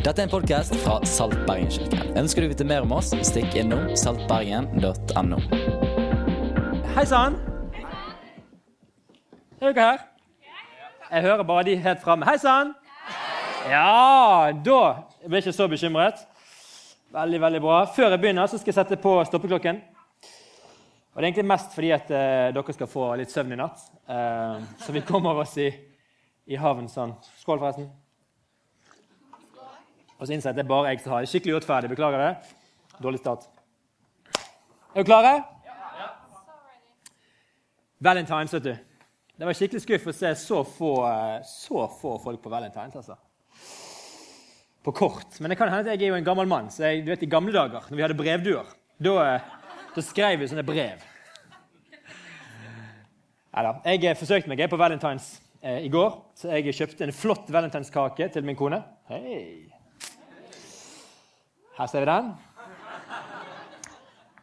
Dette er en podkast fra Salt Bergen-kirken. Ønsker du å vite mer om oss, stikk innom saltbergen.no. Hei sann! Er dere her? Jeg hører bare de helt framme. Hei sann! Ja, da ble jeg ikke så bekymret. Veldig, veldig bra. Før jeg begynner, så skal jeg sette på stoppeklokken. Og Det er egentlig mest fordi at eh, dere skal få litt søvn i natt. Eh, så vi kommer oss i, i havn sånn. Skål, forresten. Og så innser jeg at det er bare jeg som har det. Skikkelig urettferdig. Beklager det. Dårlig start. Er du klare? Valentines, vet du. Det var skikkelig skuff å se så få, eh, så få folk på Valentines. altså. På kort. Men det kan hende at jeg er jo en gammel mann. så jeg, du vet, I gamle dager, når vi hadde brevduer, da, eh, da skrev vi sånne brev. Neida. Jeg eh, forsøkte meg jeg på Valentines eh, i går. Så jeg kjøpte en flott valentinskake til min kone. Hei! Her ser vi den.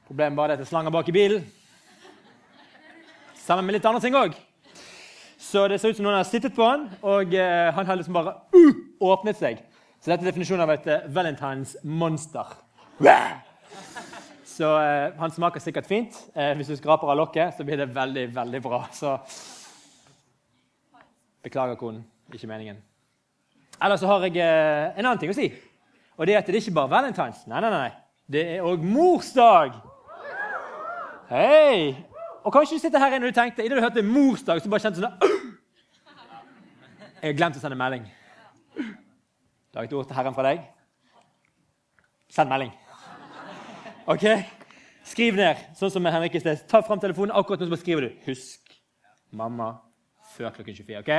Problemet er at det er slanger bak i bilen. Sammen med litt andre ting òg. Så det ser ut som noen har sittet på den, og eh, han har liksom bare uh, åpnet seg. Så dette er definisjonen av et eh, Valentines monster. Så eh, han smaker sikkert fint. Eh, hvis du skraper av lokket, så blir det veldig, veldig bra. Så beklager, konen. Ikke meningen. Ellers så har jeg eh, en annen ting å si. Og det er at det er ikke bare valentines. Nei, nei, nei. Det er òg morsdag. Hei! Og kanskje du sitter her inne og du tenkte i det du hørte morsdag, så bare kjente sånn Jeg har glemt å sende melding. Da har jeg et ord til Herren fra deg. Send melding. Ok? Skriv ned, sånn som Henrik i sted. Ta fram telefonen akkurat nå, så bare skriver du 'Husk mamma før klokken 24'. ok?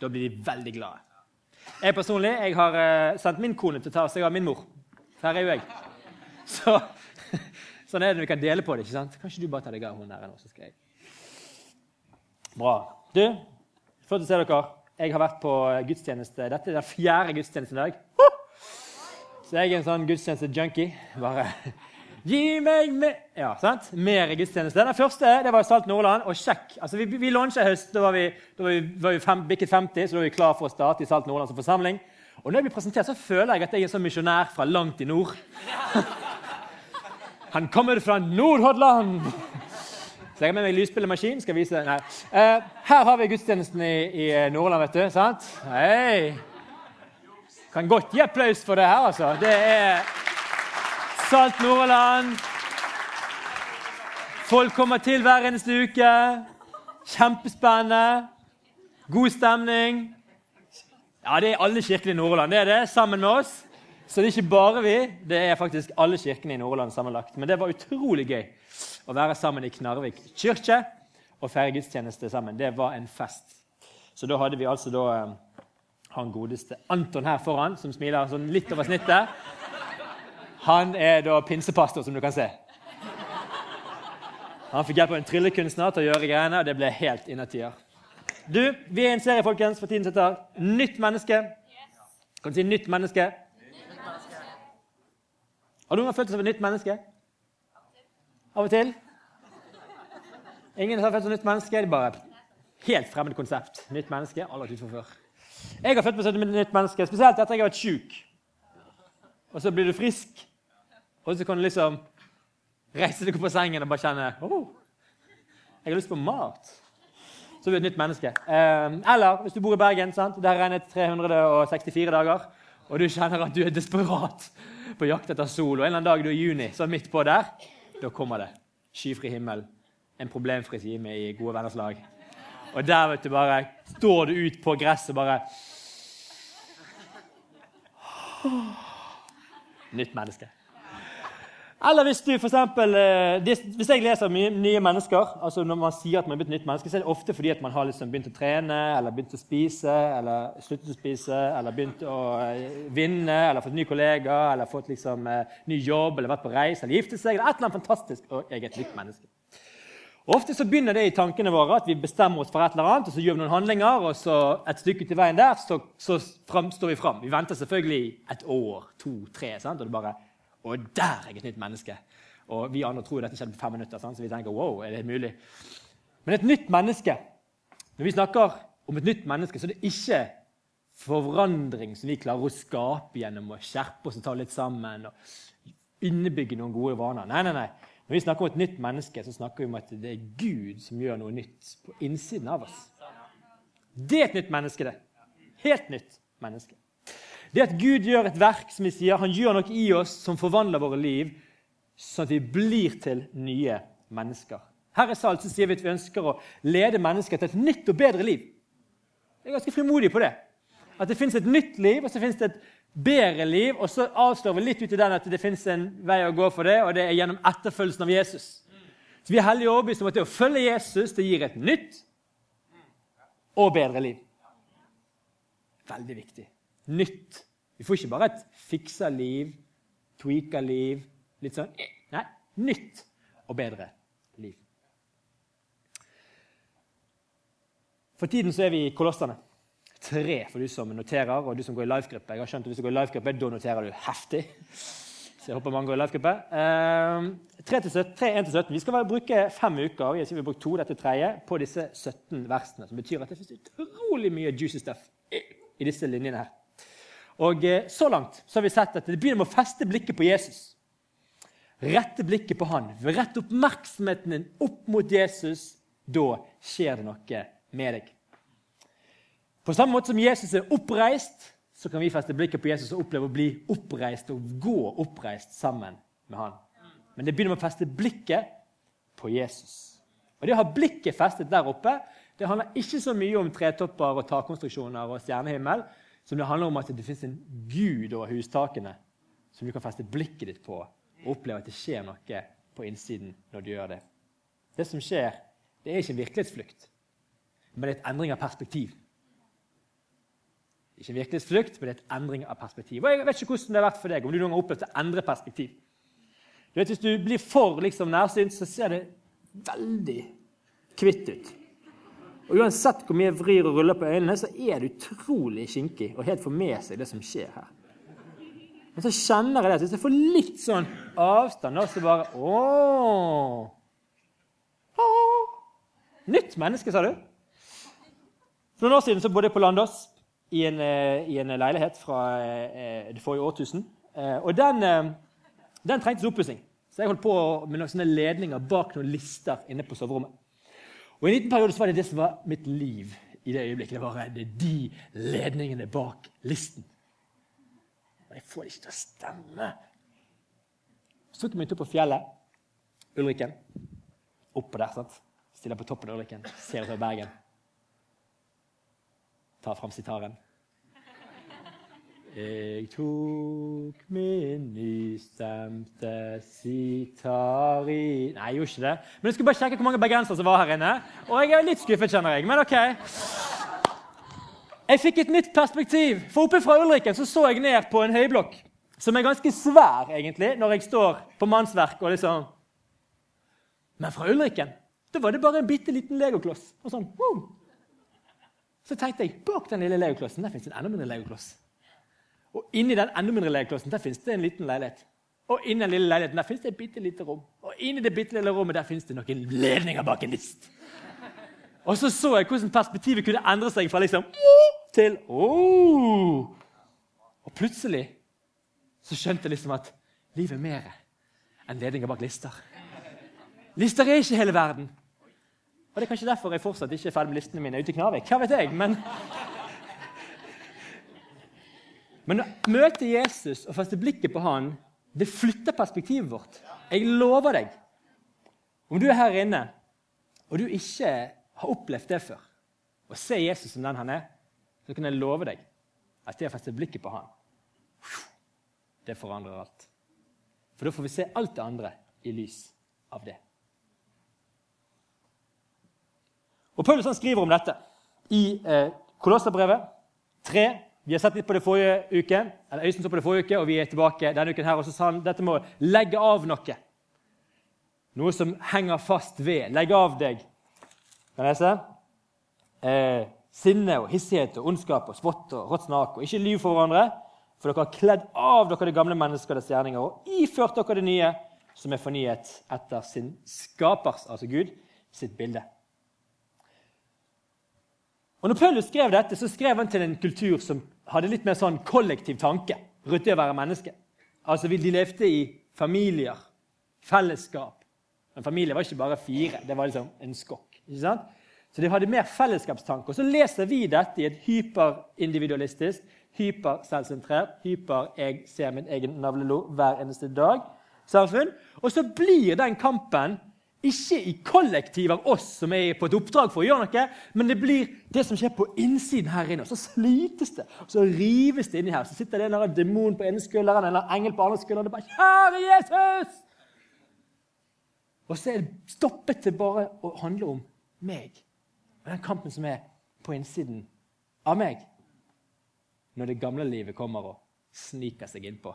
Da blir de veldig glade. Jeg personlig jeg har uh, sendt min kone til å ta seg av min mor. Her er jo jeg. Så, sånn er det når vi kan dele på det. ikke sant? Kanskje du bare tar deg av hun der nå, så skal jeg. Bra. Du, flott å se dere. Jeg har vært på gudstjeneste. Dette er den fjerde gudstjenesten i dag. Så jeg er en sånn gudstjeneste-junkie. Bare Gi meg mer Ja, sant? Mer gudstjeneste. Den første det var Salt Nordland. Og sjekk. Altså, Vi, vi i høst. Da var vi, da var vi, var vi fem, bikket 50, så da var vi klar for å starte i Salt Nordland som forsamling. Og når jeg blir presentert, så føler jeg at jeg er en sånn misjonær fra langt i nord. Han kommer fra Nordhordland! Så jeg har med meg lysbildemaskin. skal vise Nei. Eh, her har vi gudstjenesten i, i Nordland, vet du. sant? Hei! Kan godt gi applaus for det her, altså. Det er Salt Nordland. Folk kommer til hver eneste uke. Kjempespennende. God stemning. Ja, det er alle kirkene i Nordland. Det er det, sammen med oss. Så det er ikke bare vi, det er faktisk alle kirkene i Nordland sammenlagt. Men det var utrolig gøy å være sammen i Knarvik kirke og feire gudstjeneste sammen. Det var en fest. Så da hadde vi altså da eh, han godeste Anton her foran, som smiler sånn litt over snittet. Han er da pinsepastor, som du kan se. Han fikk hjelp av en tryllekunstner til å gjøre greiene, og det ble helt innertier. Du, Vi er i en serie folkens, for tiden som heter 'Nytt menneske'. Kan du si 'nytt menneske'? Nytt menneske. Har noen følt seg som et nytt menneske? Av og til? Ingen har følt seg som et nytt menneske? Det er bare helt fremmed konsept. Nytt menneske, aldri for før. Jeg har følt meg som et nytt menneske, spesielt etter at jeg har vært sjuk. Og så blir du frisk, og så kan du liksom reise deg opp på sengen og bare kjenne oh, Jeg har lyst på mat. Så blir du et nytt menneske. Eh, eller hvis du bor i Bergen, sant? der regnet 364 dager, og du kjenner at du er desperat på jakt etter sol, og en eller annen dag du er i juni, så midt på der, da kommer det. Skyfri himmel, en problemfri time i gode venners lag. Og der vet du bare, står du ut på gresset bare Nytt menneske. Eller hvis du for eksempel, hvis jeg leser mye nye mennesker altså Når man sier at man er blitt nytt menneske, så er det ofte fordi at man har liksom begynt å trene, eller begynt å spise, eller sluttet å spise, eller begynt å vinne, eller fått ny kollega, eller fått liksom ny jobb, eller vært på reise, eller giftet seg, eller et eller annet fantastisk. Og jeg er et nytt menneske. Ofte så begynner det i tankene våre at vi bestemmer oss for et eller annet, og så gjør vi noen handlinger, og så et stykke til veien der så, så står vi fram. Vi venter selvfølgelig et år, to, tre, sant? og det bare og der er jeg et nytt menneske. Og Vi andre tror dette skjedde på fem minutter. Så vi tenker, wow, er det mulig? Men et nytt menneske Når vi snakker om et nytt menneske, så er det ikke forandring som vi klarer å skape gjennom å skjerpe oss og ta litt sammen og innebygge noen gode vaner. Nei, nei, nei. Når vi snakker om et nytt menneske, så snakker vi om at det er Gud som gjør noe nytt på innsiden av oss. Det er et nytt menneske, det. Helt nytt menneske. Det at Gud gjør et verk, som vi sier, han gjør noe i oss som forvandler våre liv, sånn at vi blir til nye mennesker. Her i salen sier vi at vi ønsker å lede mennesker til et nytt og bedre liv. Jeg er ganske frimodig på det. At det fins et nytt liv, og så fins det et bedre liv. Og så avslår vi litt ut i den at det fins en vei å gå for det, og det er gjennom etterfølgelsen av Jesus. Så Vi er hellige overbevist om at det å følge Jesus det gir et nytt og bedre liv. Veldig viktig. Nytt. Vi får ikke bare et fiksa liv, tweaka liv litt sånn. Nei, nytt og bedre liv. For tiden så er vi i Kolossene. Tre for du som noterer, og du som går i livegruppe. Jeg har skjønt at Hvis du går i livegruppe, da noterer du heftig. Så jeg håper mange går i livegruppe. Uh, 3-1-17. Vi skal bruke fem uker jeg sier vi brukt to, dette tredje, på disse 17 versene. Som betyr at det finnes utrolig mye juicy stuff i disse linjene her. Og uh, Så langt så har vi sett at det begynner med å feste blikket på Jesus. Rette blikket på han. Rette oppmerksomheten din opp mot Jesus. Da skjer det noe med deg. På samme måte som Jesus er oppreist, så kan vi feste blikket på Jesus og oppleve å bli oppreist og gå oppreist sammen med han. Men det begynner med å feste blikket på Jesus. Og Det å ha blikket festet der oppe det handler ikke så mye om tretopper og takkonstruksjoner og stjernehimmel, som det handler om at det fins en gud over hustakene som du kan feste blikket ditt på og oppleve at det skjer noe på innsiden når du gjør det. Det som skjer, det er ikke en virkelighetsflukt, men det er et endring av perspektiv. Ikke en virkelighetsflukt, men det er et endring av perspektiv. Og jeg vet ikke hvordan det har vært for deg, om du noen gang har opplevd å endre perspektiv. Du vet, Hvis du blir for liksom, nærsynt, så ser det veldig kvitt ut. Og Uansett hvor mye jeg vrir og ruller på øynene, så er det utrolig kinkig og helt får med seg det som skjer her. Men så kjenner jeg det. Hvis jeg får litt sånn avstand, da, så bare! Åh! Nytt menneske, sa du? For noen år siden så bodde jeg på Landås i en, eh, i en leilighet fra eh, det forrige årtusen. Eh, og den, den trengtes oppussing. Så jeg holdt på med noen sånne ledninger bak noen lister inne på soverommet. Og I en liten periode så var det det som var mitt liv i det øyeblikket. Det var redde de ledningene bak listen. Og jeg får det ikke til å stemme. Så tok jeg meg tur på fjellet. Ulriken. Oppå der. sant? Stiller på toppen av Ulriken. Ser utover Bergen tar fram sitaren. Jeg tok min nystemte sitar i Nei, jeg gjorde ikke det. Men jeg skulle bare sjekke hvor mange bergensere som var her inne. Og jeg er litt skuffet, kjenner jeg. Men OK. Jeg fikk et nytt perspektiv. For oppe fra Ulriken så, så jeg ned på en høyblokk som er ganske svær, egentlig, når jeg står på mannsverk og liksom Men fra Ulriken da var det bare en bitte liten legokloss. Og sånn, wow, så tenkte jeg bak den lille legoklossen der fins en enda mindre legokloss. Og inni den enda mindre legoklossen der fins det en liten leilighet. Og inni den lille leiligheten der fins det et bitte lite rom. Og inni det bitte lille rommet der fins det noen ledninger bak en list. Og så så jeg hvordan perspektivet kunne endre seg fra liksom til oh. Og plutselig så skjønte jeg liksom at livet er mer enn ledninger bak lister. Lister er ikke hele verden. Og Det er kanskje derfor jeg fortsatt ikke er ferdig med listene mine ute i Knarvik. Hva vet jeg? Men, men å møte Jesus og feste blikket på han, det flytter perspektivet vårt. Jeg lover deg. Om du er her inne og du ikke har opplevd det før, og ser Jesus som den han er, så kan jeg love deg at det å feste blikket på han, det forandrer alt. For da får vi se alt det andre i lys av det. Og Paulus han skriver om dette i eh, Kolosserbrevet 3. Vi har sett litt på det forrige uke, eller Øystein så på det forrige uke, og vi er tilbake denne uken. her, og så sa han dette med å legge av noe. Noe som henger fast ved. Legge av deg. Kan jeg se? Eh, sinne og hissighet og ondskap og spott og rått snak. Og ikke lyv for hverandre, for dere har kledd av dere det gamle mennesket og dets gjerninger og iført dere det nye, som er fornyet etter sin skapers, altså Gud, sitt bilde. Og når Paulus skrev dette, så skrev han til en kultur som hadde litt mer sånn kollektiv tanke rundt det å være menneske. Altså, De levde i familier, fellesskap. Men familie var ikke bare fire, det var liksom en skokk. ikke sant? Så de hadde mer fellesskapstanke. Og så leser vi dette i et hyperindividualistisk, hyperselvsentrert, hyper jeg ser min egen navlelo hver eneste dag samfunn. Og så blir den kampen ikke i kollektiv av oss som er på et oppdrag for å gjøre noe, men det blir det som skjer på innsiden her inne. Og så slites det, og så rives det inni her. Så sitter det en eller annen demon på ene skulderen eller en engel på andre skulderen og bare 'Kjære Jesus!' Og så er det stoppet til bare å handle om meg og den kampen som er på innsiden av meg. Når det gamle livet kommer og sniker seg innpå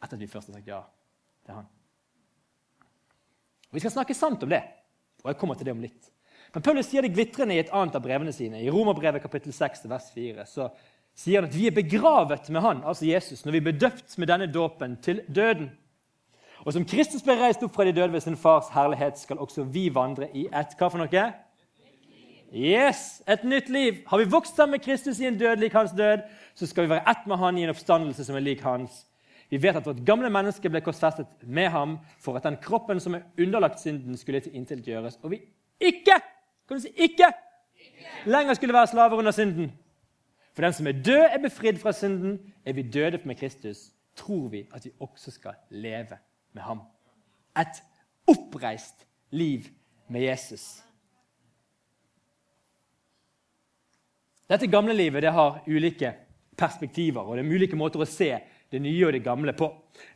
etter at vi først har sagt ja til han. Og Vi skal snakke sant om det, og jeg kommer til det om litt. Men Paulus sier det glitrende i et annet av brevene sine. I Romerbrevet kapittel 6, vers 4, så sier han at vi er begravet med han, altså Jesus, når vi ble døpt med denne dåpen til døden. Og som Kristus ble reist opp fra de døde ved sin fars herlighet, skal også vi vandre i et Hva for noe? Yes, Et nytt liv. Har vi vokst sammen med Kristus i en død lik hans død, så skal vi være ett med han i en oppstandelse som er lik hans. Vi vet at vårt gamle menneske ble korsfestet med ham for at den kroppen som er underlagt synden, skulle tilintetgjøres, og vi ikke kan du si ikke, lenger skulle være slaver under synden. For den som er død, er befridd fra synden. Er vi døde med Kristus, tror vi at vi også skal leve med ham. Et oppreist liv med Jesus. Dette gamle livet det har ulike perspektiver og det er ulike måter å se det nye og det gamle på.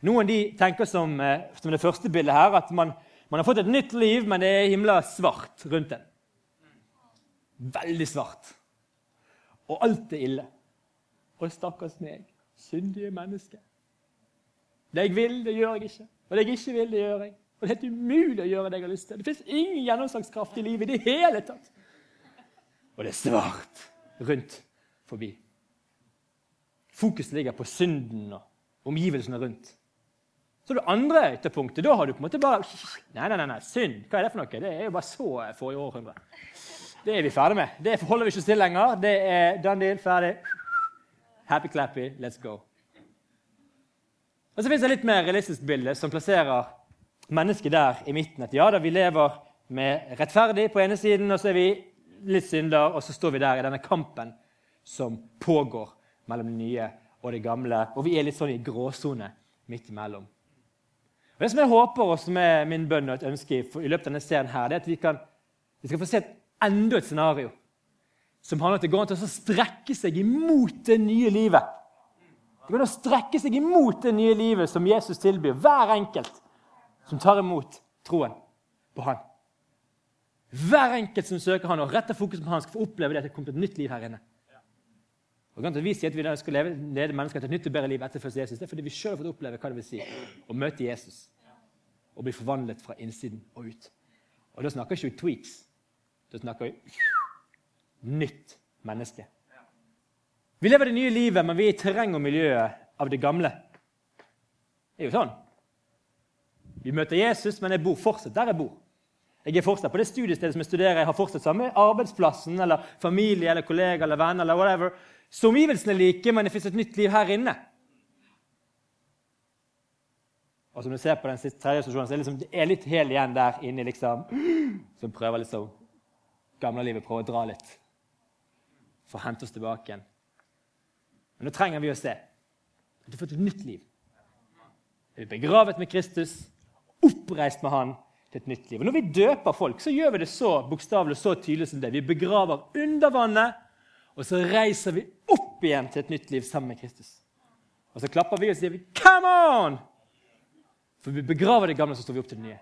Noen de tenker som, eh, som det første bildet her, at man, man, har fått et nytt liv, men det er himla svart rundt en. Veldig svart. Og alt er ille. Og stakkars meg, syndige menneske. Det jeg vil, det gjør jeg ikke. Og det jeg ikke vil, det gjør jeg. Og det er helt umulig å gjøre det jeg har lyst til. Det fins ingen gjennomslagskraft i livet i det hele tatt. Og det er svart rundt forbi. Fokuset ligger på synden og omgivelsene rundt. Så det andre ytterpunktet. Da har du på en måte bare Nei, nei, nei, synd. Hva er det for noe? Det er jo bare så forrige århundre. Det er vi ferdig med. Det forholder vi ikke til lenger. Det er done deal, ferdig. Happy clappy, let's go. Og Så fins det et litt mer realistisk bilde som plasserer mennesket der i midten. At ja da, vi lever med rettferdig på ene siden, og så er vi litt synder, og så står vi der i denne kampen som pågår mellom det nye og det gamle. Og vi er litt sånn i gråsone midt imellom. Og Det som jeg håper og som er min bønn og et ønske i løpet av denne serien, her, det er at vi, kan, vi skal få se et, enda et scenario som handler om at det går an til å strekke seg imot det nye livet. Det går an å strekke seg imot det nye livet som Jesus tilbyr hver enkelt som tar imot troen på han. Hver enkelt som søker han og retter fokus på han, skal få oppleve det at det kommer et nytt liv her inne. Og grunnen til at Vi sier at vi skal leve, lede mennesker til et nytt og bedre liv etter først Jesus, det er fordi vi sjøl har fått oppleve hva det vil si å møte Jesus og bli forvandlet fra innsiden og ut. Og Da snakker vi ikke tweaks. Da snakker vi nytt menneske. Vi lever det nye livet, men vi er i terreng og miljøet av det gamle. Det er jo sånn. Vi møter Jesus, men jeg bor fortsatt der jeg bor. Jeg er fortsatt på det studiestedet som jeg studerer, jeg har fortsatt samme arbeidsplassen eller familie eller kollega eller venn eller whatever. Så omgivelsene er like, men det fins et nytt liv her inne. Og som du ser på den siste tredje stasjonen, så er det, liksom, det er litt hel igjen der inne. liksom, Som prøver liksom gamlelivet prøver å dra litt for å hente oss tilbake igjen. Men nå trenger vi å se du har fått et nytt liv. Du er begravet med Kristus, oppreist med Han til et nytt liv. Og Når vi døper folk, så gjør vi det så bokstavelig så tydelig som det. Vi begraver under vannet og så reiser vi opp igjen til et nytt liv sammen med Kristus. Og så klapper vi og sier vi, 'Come on!' For vi begraver det gamle, så står vi opp til det nye.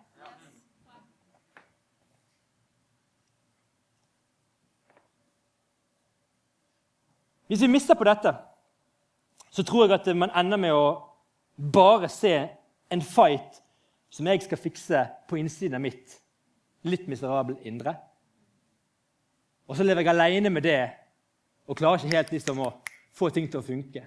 Hvis vi mister på dette, så tror jeg at man ender med å bare se en fight som jeg skal fikse på innsiden av mitt litt miserabel indre. Og så lever jeg alene med det og klarer ikke helt liksom å få ting til å funke.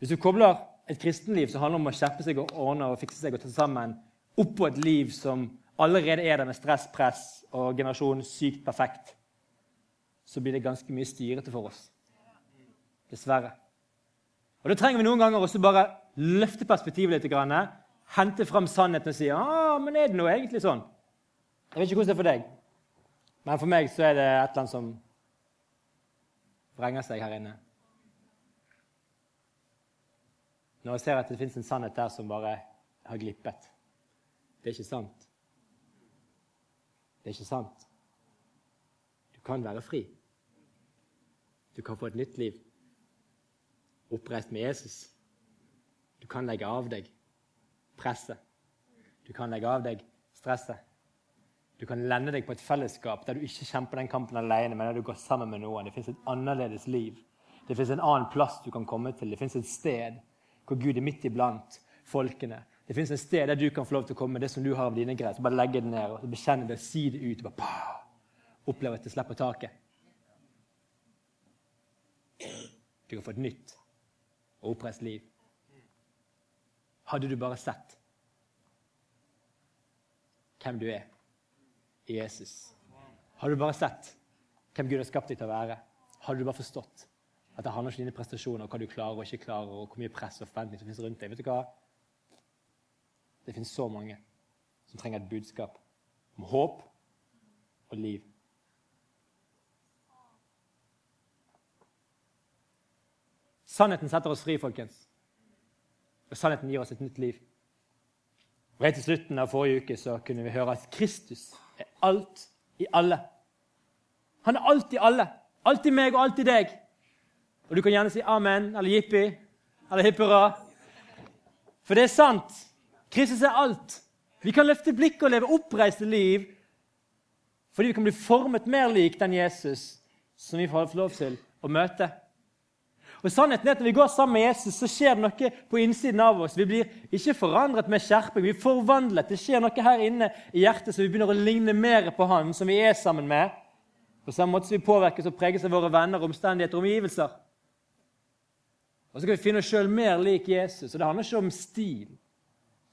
Hvis du kobler et kristenliv som handler om å skjerpe seg og ordne og fikse seg og ta sammen, oppå et liv som allerede er der med stress, press og generasjonen sykt perfekt, så blir det ganske mye styrete for oss. Dessverre. Og Da trenger vi noen ganger også bare løfte perspektivet litt. Grann, hente fram sannheten og si ah, men er det nå egentlig sånn? Jeg vet ikke hvordan det er for deg, men for meg så er det et eller annet som vrenger seg her inne. Når jeg ser at det fins en sannhet der som bare har glippet. Det er ikke sant. Det er ikke sant. Du kan være fri. Du kan få et nytt liv. Oppreist med Jesus. Du kan legge av deg presset. Du kan legge av deg stresset. Du kan lende deg på et fellesskap der du ikke kjemper den kampen alene, men der du går sammen med noen. Det fins et annerledes liv. Det fins en annen plass du kan komme til. Det fins et sted hvor Gud er midt iblant folkene. Det fins et sted der du kan få lov til å komme med det som du har av dine greier. Så bare legge det ned og bekjenne det, si det ut. og bare, Oppleve at det slipper taket. Du kan få et nytt og oppreist liv. Hadde du bare sett hvem du er i Jesus Hadde du bare sett hvem Gud har skapt deg til å være, hadde du bare forstått at det handler ikke om dine prestasjoner, hva du klarer og ikke klarer, og hvor mye press og forventning som finnes rundt deg. Vet du hva? Det finnes så mange som trenger et budskap om håp og liv. Sannheten setter oss fri, folkens. Og sannheten gir oss et nytt liv. Og Helt til slutten av forrige uke så kunne vi høre at Kristus er alt i alle. Han er alt i alle. Alltid meg og alltid deg. Og du kan gjerne si amen eller jippi eller hipp hurra. For det er sant. Kristus er alt. Vi kan løfte blikket og leve oppreiste liv fordi vi kan bli formet mer lik den Jesus som vi får lov til å møte. Og sannheten er at Når vi går sammen med Jesus, så skjer det noe på innsiden av oss. Vi blir ikke forandret med skjerping, vi forvandlet. Det skjer noe her inne i hjertet så vi begynner å ligne mer på Han som vi er sammen med. På samme måte som vi påvirkes og preges av våre venner, omstendigheter og omgivelser. Og så kan vi finne oss sjøl mer lik Jesus. Og Det handler ikke om stil.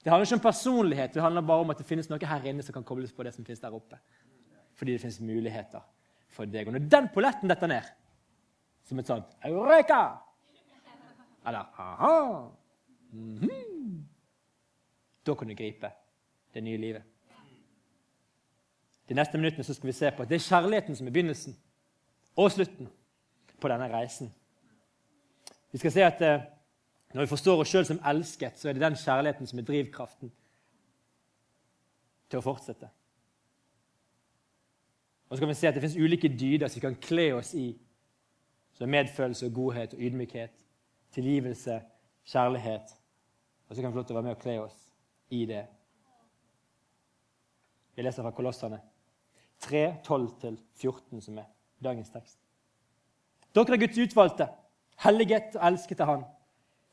Det handler ikke om personlighet, det handler bare om at det finnes noe her inne som kan kobles på det som finnes der oppe. Fordi det finnes muligheter for deg. Og når den polletten detter ned, som et sånt Eureka! Eller aha! Mm -hmm. Da kan du gripe det nye livet. De neste minuttene så skal vi se på at det er kjærligheten som er begynnelsen og slutten på denne reisen. Vi skal se at eh, Når vi forstår oss sjøl som elsket, så er det den kjærligheten som er drivkraften til å fortsette. Og så kan vi se at Det fins ulike dyder som vi kan kle oss i så medfølelse og godhet og ydmykhet, tilgivelse, kjærlighet. Og så kan vi få lov til å være med og kle oss i det. Vi leser fra Kolossene 3, 12-14, som er dagens tekst. Dere er Guds utvalgte, helliget og elsket av Han.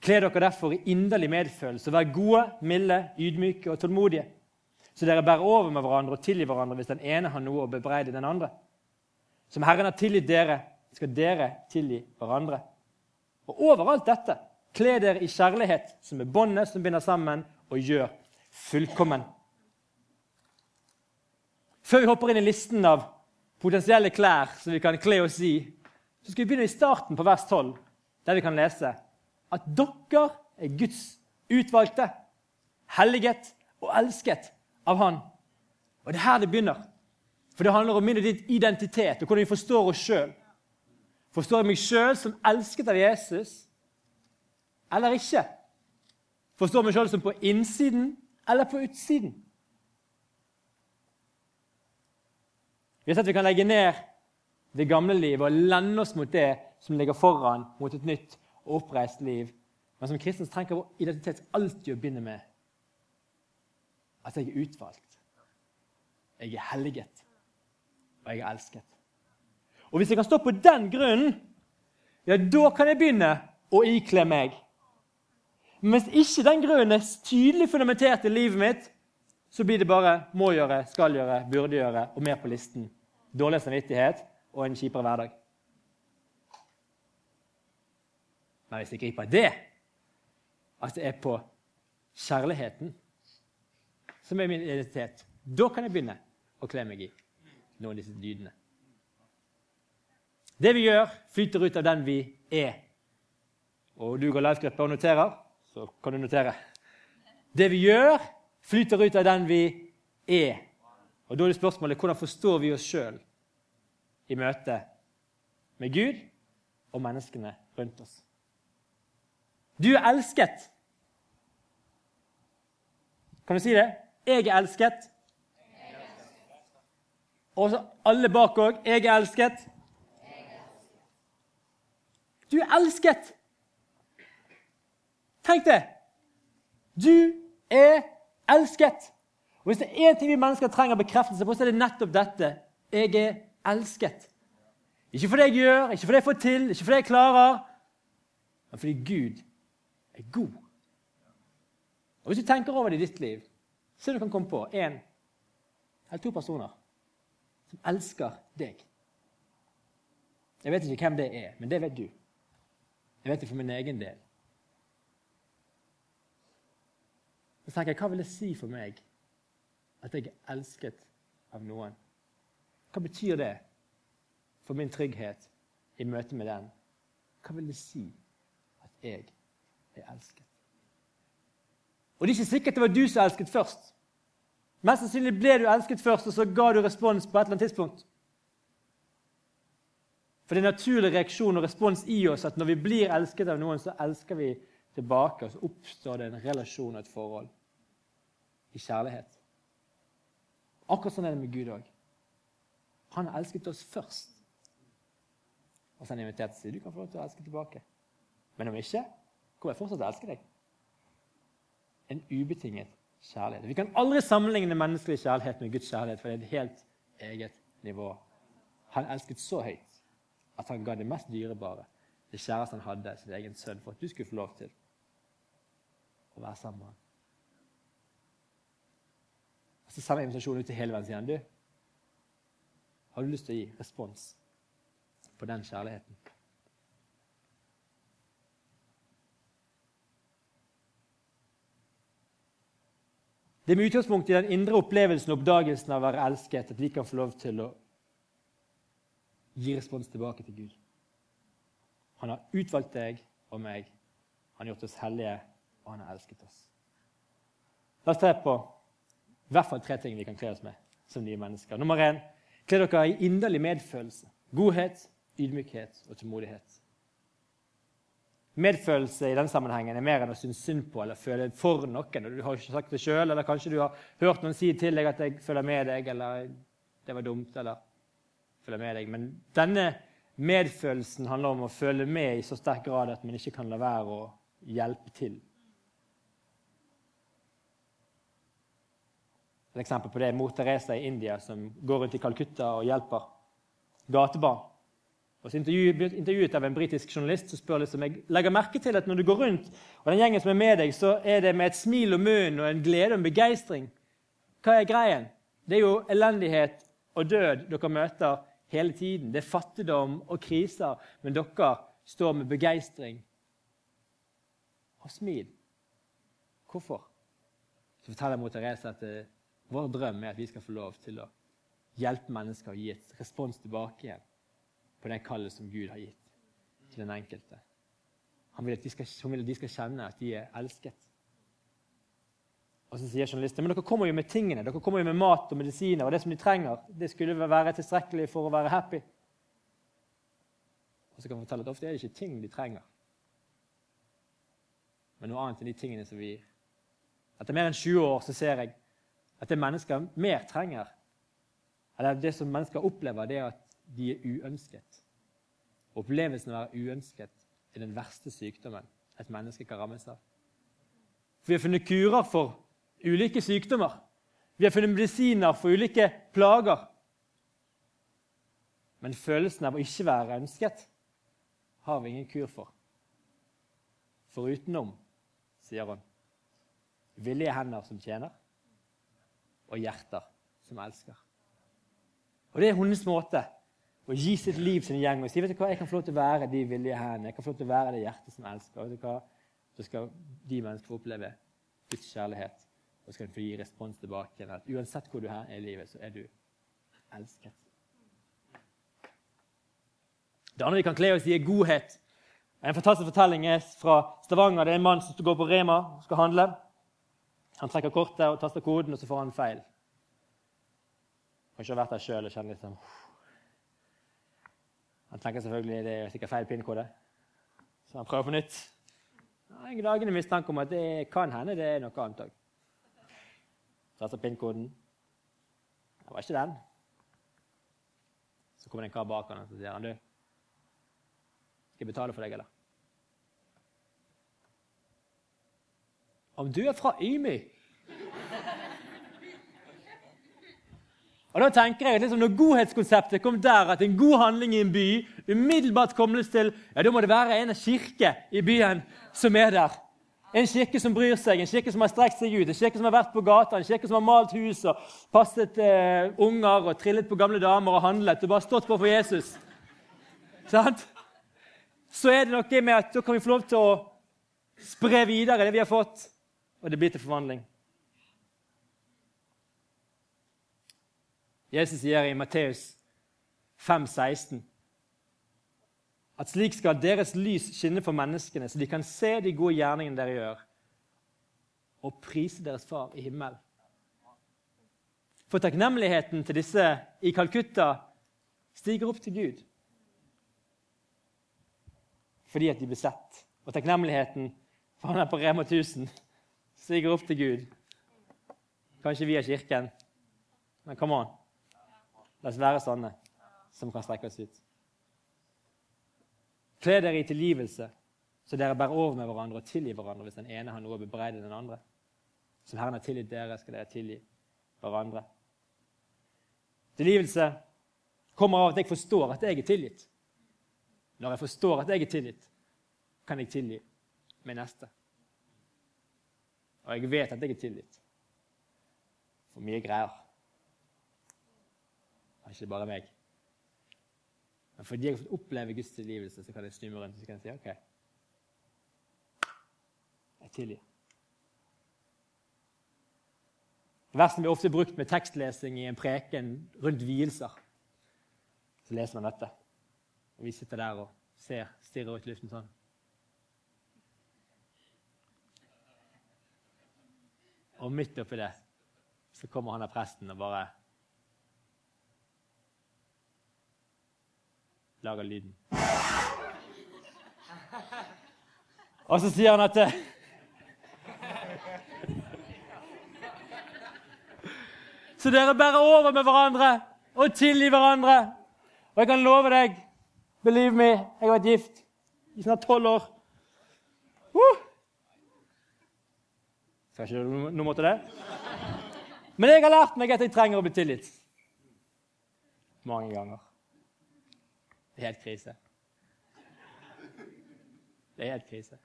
Kle dere derfor i inderlig medfølelse og vær gode, milde, ydmyke og tålmodige, så dere bærer over med hverandre og tilgir hverandre hvis den ene har noe å bebreide den andre. Som Herren har tilgitt dere, skal dere tilgi hverandre. Og overalt dette, kle dere i kjærlighet, som er båndet som binder sammen og gjør fullkommen. Før vi hopper inn i listen av potensielle klær som vi kan kle oss i, så skal vi begynne i starten på vers 12, der vi kan lese at dere er Guds utvalgte, helliget og elsket av Han. Og det er her det begynner. For det handler om min og ditt identitet og hvordan vi forstår oss sjøl. Forstår jeg meg sjøl som elsket av Jesus eller ikke? Forstår jeg meg sjøl som på innsiden eller på utsiden? Vi har sett at vi kan legge ned det gamle livet og lende oss mot det som ligger foran, mot et nytt og oppreist liv. Men som kristne trenger vår identitet alltid å begynne med at jeg er utvalgt, jeg er helliget, og jeg er elsket. Og hvis jeg kan stå på den grunnen, ja, da kan jeg begynne å ikle meg. Men hvis ikke den grunnen er tydelig fundamentert i livet mitt, så blir det bare må gjøre, skal gjøre, burde gjøre og mer på listen. Dårlig samvittighet og en kjipere hverdag. Men hvis jeg griper det, at det er på kjærligheten som er min identitet, da kan jeg begynne å kle meg i noen av disse dydene. Det vi gjør, flyter ut av den vi er. Og du går livegruppe og noterer, så kan du notere. Det vi gjør, flyter ut av den vi er. Og Da er det spørsmålet hvordan forstår vi oss sjøl i møte med Gud og menneskene rundt oss. Du er elsket. Kan du si det? Jeg er elsket. Og alle bak òg. Jeg er elsket. Du er elsket! Tenk det! Du er elsket! Og Hvis det er én ting vi mennesker trenger bekreftelse på, så er det nettopp dette. Jeg er elsket. Ikke for det jeg gjør, ikke for det jeg får til, ikke for det jeg klarer, men fordi Gud er god. Og Hvis du tenker over det i ditt liv, så du kan komme på én eller to personer som elsker deg. Jeg vet ikke hvem det er, men det vet du. Jeg vet det for min egen del. Så tenker jeg, Hva vil det si for meg at jeg er elsket av noen? Hva betyr det for min trygghet i møte med den? Hva vil det si at jeg er elsket? Og Det er ikke sikkert det var du som elsket først. Mest sannsynlig ble du elsket først, og så ga du respons på et eller annet tidspunkt. For det er en naturlig reaksjon og respons i oss at når vi blir elsket av noen, så elsker vi tilbake, og så oppstår det en relasjon og et forhold i kjærlighet. Akkurat sånn er det med Gud òg. Han har elsket oss først. Og så har han invitert seg. Du kan få lov til å elske tilbake. Men om ikke, kommer jeg fortsatt til å elske deg. En ubetinget kjærlighet. Vi kan aldri sammenligne menneskelig kjærlighet med Guds kjærlighet, for det er et helt eget nivå. Han elsket så høyt at han ga det mest dyrebare, det kjæreste han hadde, sin egen sønn, for at du skulle få lov til å være sammen med ham. Og Så sender jeg invitasjonen ut til hele verden igjen. Du, har du lyst til å gi respons på den kjærligheten? Det er med utgangspunkt i den indre opplevelsen og oppdagelsen av å være elsket at vi kan få lov til å gi respons tilbake til Gud. Han har utvalgt deg og meg. Han har gjort oss hellige, og han har elsket oss. La oss se på i hvert fall tre ting vi kan kle oss med som nye mennesker. Nummer én kle dere i inderlig medfølelse. Godhet, ydmykhet og tålmodighet. Medfølelse i den sammenhengen er mer enn å synes synd på eller føle for noen. og Du har ikke sagt det sjøl, eller kanskje du har hørt noen si til deg at 'jeg føler med deg', eller 'det var dumt', eller følge med deg. Men denne medfølelsen handler om å føle med i så sterk grad at man ikke kan la være å hjelpe til. Et eksempel på det er mor Teresa i India, som går rundt i Calcutta og hjelper gatebarn. Og så intervjuet av en britisk journalist som spør liksom, jeg legger merke til at når du går rundt, og den gjengen som er med deg, så er det med et smil om munnen og en glede og en begeistring. Hva er greien? Det er jo elendighet og død dere møter hele tiden. Det er fattigdom og kriser, men dere står med begeistring og smil. Hvorfor? Så forteller mor Therese at eh, vår drøm er at vi skal få lov til å hjelpe mennesker og gi et respons tilbake igjen på det kallet som Gud har gitt til den enkelte. Han vil at de skal, hun vil at de skal kjenne at de er elsket. Og så sier journalisten men dere kommer jo med tingene, dere kommer jo med mat og medisiner og det som de trenger. Det skulle være tilstrekkelig for å være happy. Og så kan vi fortelle at Ofte er det ikke ting de trenger, men noe annet enn de tingene som vi gir. Etter mer enn 20 år så ser jeg at det mennesker mer trenger, eller det som mennesker opplever, det er at de er uønsket. Opplevelsen av å være uønsket er den verste sykdommen et menneske kan rammes av. For vi har funnet kurer for ulike sykdommer. Vi har funnet medisiner for ulike plager. Men følelsen av å ikke være ønsket har vi ingen kur for. Forutenom, sier hun, villige hender som tjener, og hjerter som elsker. Og Det er hennes måte å gi sitt liv en gjeng og si vet du hva, jeg kan få lov til å være de villige hendene, jeg kan få lov til å være det hjertet som elsker. Vet du hva, Så skal de menneskene få oppleve Guds kjærlighet og så kan du få gi respons tilbake. At uansett hvor du er i livet, så er du elsket. Det andre vi kan kle oss i, er godhet. En fantastisk fortelling er fra Stavanger. Det er en mann som går på Rema og skal handle. Han trekker kortet og taster koden, og så får han feil. Kanskje har vært der sjøl og kjenner litt sånn Han tenker selvfølgelig det er sikkert feil pinnkode, så han prøver på nytt. En gnagende mistanke om at det kan hende det er noe annet òg. Taster pinnkoden. Det var ikke den. Så kommer det en kar bak han og sier han, du, skal jeg betale for deg, eller? Om du er fra Ymi Og da tenker jeg at liksom Når godhetskonseptet kom der, at en god handling i en by umiddelbart kobles til ja, Da må det være en kirke i byen som er der. En kirke som bryr seg, en kirke som har strekt seg ut, en kirke som har vært på gata, en kirke som har malt hus og passet eh, unger og trillet på gamle damer og handlet og bare stått på for Jesus. Sant? Så er det noe med at da kan vi få lov til å spre videre det vi har fått og det blir til forvandling. Jesus sier i Matteus 5, 16, at slik skal deres lys skinne for menneskene, så de kan se de gode gjerningene dere gjør, og prise deres far i himmelen. For takknemligheten til disse i Calcutta stiger opp til Gud fordi at de blir sett. Og takknemligheten for han er på Rema 1000 stiger opp til Gud. Kanskje via Kirken, men come on. La oss være sånne som kan strekke oss ut. Kle dere i tilgivelse, så dere bærer over med hverandre og tilgir hverandre hvis den ene har noe å bebreide den andre. Som Herren har tilgitt dere, skal dere tilgi hverandre. Tilgivelse kommer av at jeg forstår at jeg er tilgitt. Når jeg forstår at jeg er tilgitt, kan jeg tilgi min neste. Og jeg vet at jeg er tilgitt. For mye greier. Det er ikke bare meg. Men fordi jeg har fått oppleve Guds tilgivelse, så kan jeg snu meg rundt og si OK. Jeg tilgir. Versen blir ofte brukt med tekstlesing i en preken rundt vielser. Så leser man dette. Og vi sitter der og ser, stirrer ut luften sånn. Og midt oppi det så kommer han av presten og bare lager lyden. Og så sier han at Så dere bærer over med hverandre og tilgir hverandre. Og jeg kan love deg, believe me, jeg har vært gift i snart tolv år. Uh! Skal ikke noe måte det? Men jeg har lært meg at jeg trenger å bli tilgitt. Mange ganger. Det er helt krise. Det er helt krise.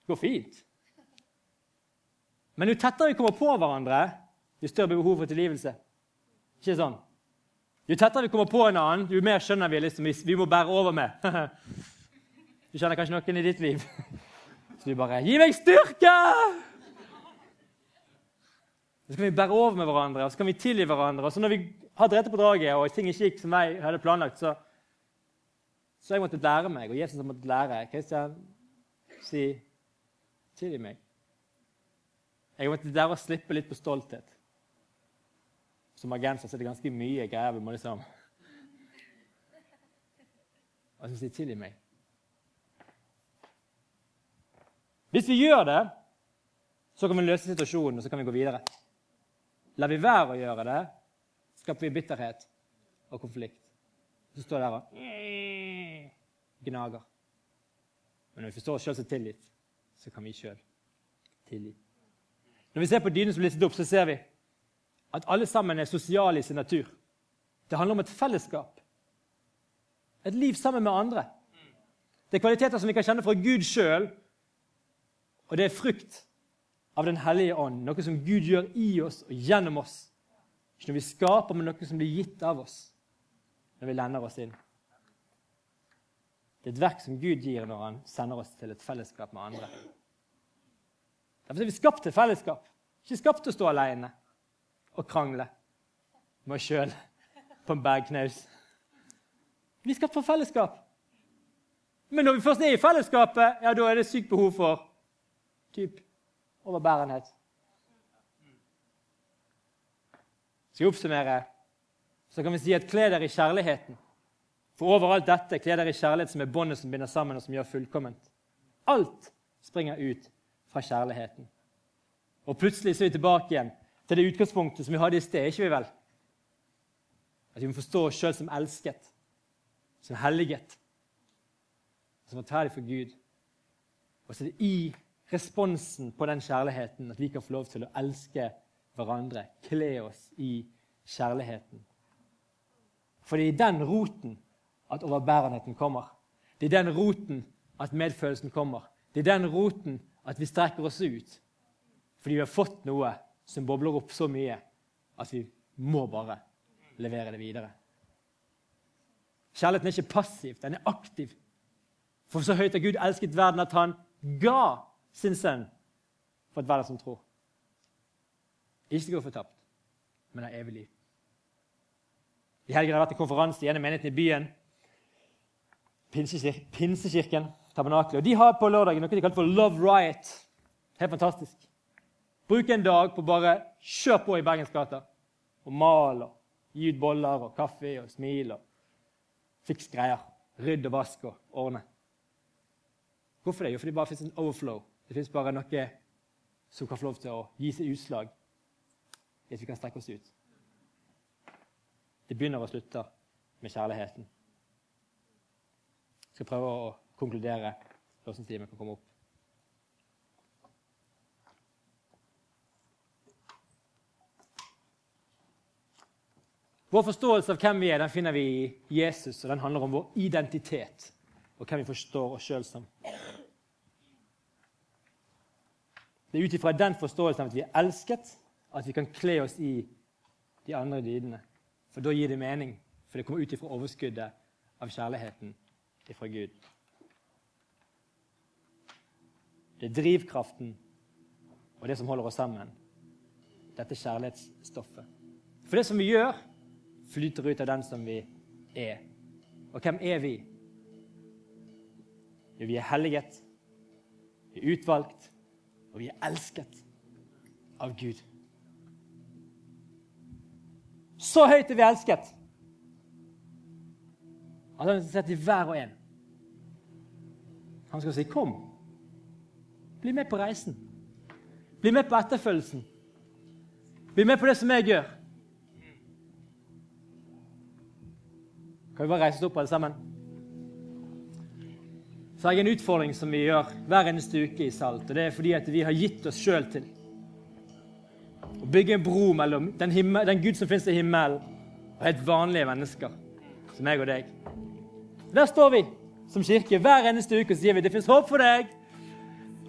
Det går fint. Men jo tettere vi kommer på hverandre, jo større behovet for tilgivelse. Ikke sånn? Jo tettere vi kommer på en annen, jo mer skjønner vi liksom, vi må bære over med. Du kjenner kanskje noen i ditt liv så du bare 'Gi meg styrke!' Så kan vi bære over med hverandre og så kan vi tilgi hverandre. Og så når vi har drept på draget og ting ikke gikk som jeg hadde planlagt, så, så jeg måtte lære meg, og Jesus har måttet lære Kristian, si 'tilgi meg'. Jeg måtte lære å slippe litt på stolthet. Som agenser er det ganske mye greier vi må liksom Og så si 'tilgi meg'. Hvis vi gjør det, så kan vi løse situasjonen og så kan vi gå videre. Lar vi være å gjøre det, skaper vi bitterhet og konflikt. Så står det der og gnager. Men når vi forstår oss sjøl som tilgitt, så kan vi sjøl tilgi. Når vi ser på dynene som blir listet opp, så ser vi at alle sammen er sosiale i sin natur. Det handler om et fellesskap. Et liv sammen med andre. Det er kvaliteter som vi kan kjenne fra Gud sjøl, og det er frukt av Den hellige ånd, noe som Gud gjør i oss og gjennom oss. Ikke når vi skaper, men noe som blir gitt av oss når vi lender oss inn. Det er et verk som Gud gir når han sender oss til et fellesskap med andre. Derfor er vi skapt til fellesskap, ikke skapt til å stå alene og krangle med oss sjøl på en bergknaus. Vi er skapt for fellesskap. Men når vi først er i fellesskapet, ja, da er det sykt behov for typ overbærenhet. Skal jeg oppsummere, så kan vi si at kle dere i kjærligheten. For overalt dette, kle dere i kjærlighet som er båndet som binder sammen, og som gjør fullkomment. Alt springer ut fra kjærligheten. Og plutselig så er vi tilbake igjen til det utgangspunktet som vi hadde i sted. ikke vi vel? At vi må forstå oss sjøl som elsket, som helliget, som rettferdig for Gud. Og så er det i responsen på den kjærligheten at vi kan få lov til å elske hverandre, kle oss i kjærligheten. For det er i den roten at overbærenheten kommer. Det er i den roten at medfølelsen kommer. Det er i den roten at vi strekker oss ut. Fordi vi har fått noe som bobler opp så mye at vi må bare levere det videre. Kjærligheten er ikke passiv, den er aktiv. For så høyt har Gud elsket verden at han ga sin sønn for et verden som tror. Ikke gå fortapt, men har evig liv. I helgen har det vært en konferanse ene menigheten i byen. Pinsekirken, tabernakelet. Og De har på lørdagen noe de kaller for Love Riot. Helt fantastisk. Bruk en dag på bare kjør på i Bergensgata og mal og gi ut boller og kaffe og smil og fiks greier. Rydd og vask og ordne. Hvorfor det? Jo, fordi det bare fins en overflow. Det fins bare noe som kan få lov til å gi seg utslag hvis vi kan strekke oss ut. Det begynner og slutter med kjærligheten. Jeg skal prøve å konkludere. Låsingstimen kan komme opp. Vår forståelse av hvem vi er, den finner vi i Jesus, og den handler om vår identitet og hvem vi forstår oss sjøl som. Det er ut ifra den forståelsen at vi er elsket, at vi kan kle oss i de andre dydene. For da gir det mening, for det kommer ut ifra overskuddet av kjærligheten ifra Gud. Det er drivkraften og det som holder oss sammen. Dette kjærlighetsstoffet. For det som vi gjør, flyter ut av den som vi er. Og hvem er vi? Jo, vi er helliget, vi er utvalgt, og vi er elsket av Gud. Så høyt er vi elsket at han har sett i hver og en. Han skal si, 'Kom, bli med på reisen. Bli med på etterfølgelsen. Bli med på det som jeg gjør.' Kan vi bare reise oss opp, alle sammen? Så har jeg en utfordring som vi gjør hver eneste uke i Salt. og Det er fordi at vi har gitt oss sjøl til bygge en bro mellom den, himmel, den Gud som finnes i himmelen, og helt vanlige mennesker som meg og deg. Der står vi som kirke hver eneste uke og sier vi, det fins håp for deg.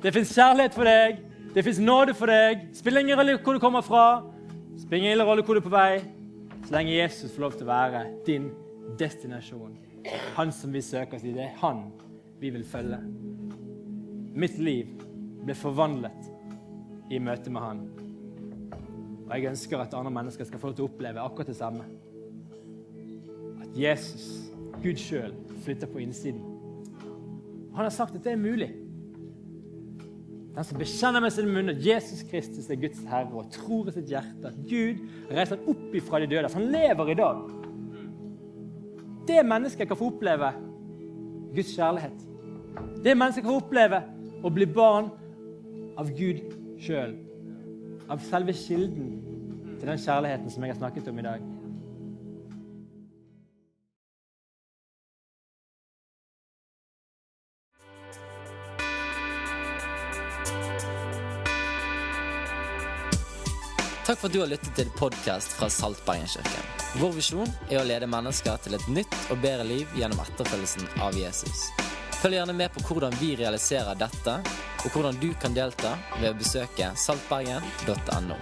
Det fins kjærlighet for deg. Det fins nåde for deg. Spiller ingen rolle hvor du kommer fra. Spiller ingen rolle hvor du er på vei. Så lenge Jesus får lov til å være din destinasjon. Han som vi søker oss i. Det er han vi vil følge. Mitt liv ble forvandlet i møte med han. Og jeg ønsker at andre mennesker skal få lov til å oppleve akkurat det samme. At Jesus, Gud sjøl, flytter på innsiden. Han har sagt at det er mulig. Den som bekjenner med sin munn at Jesus Kristus er Guds herre, og tror i sitt hjerte at Gud reiser ham opp ifra de døde, for han lever i dag. Det mennesket kan få oppleve Guds kjærlighet. Det mennesket kan få oppleve å bli barn av Gud sjøl av selve kilden til den kjærligheten som jeg har snakket om i dag. Takk for at du har lyttet til podkast fra Saltbergenkirken. Vår visjon er å lede mennesker til et nytt og bedre liv gjennom etterfølgelsen av Jesus. Følg gjerne med på hvordan vi realiserer dette, og hvordan du kan delta ved å besøke saltbergen.no.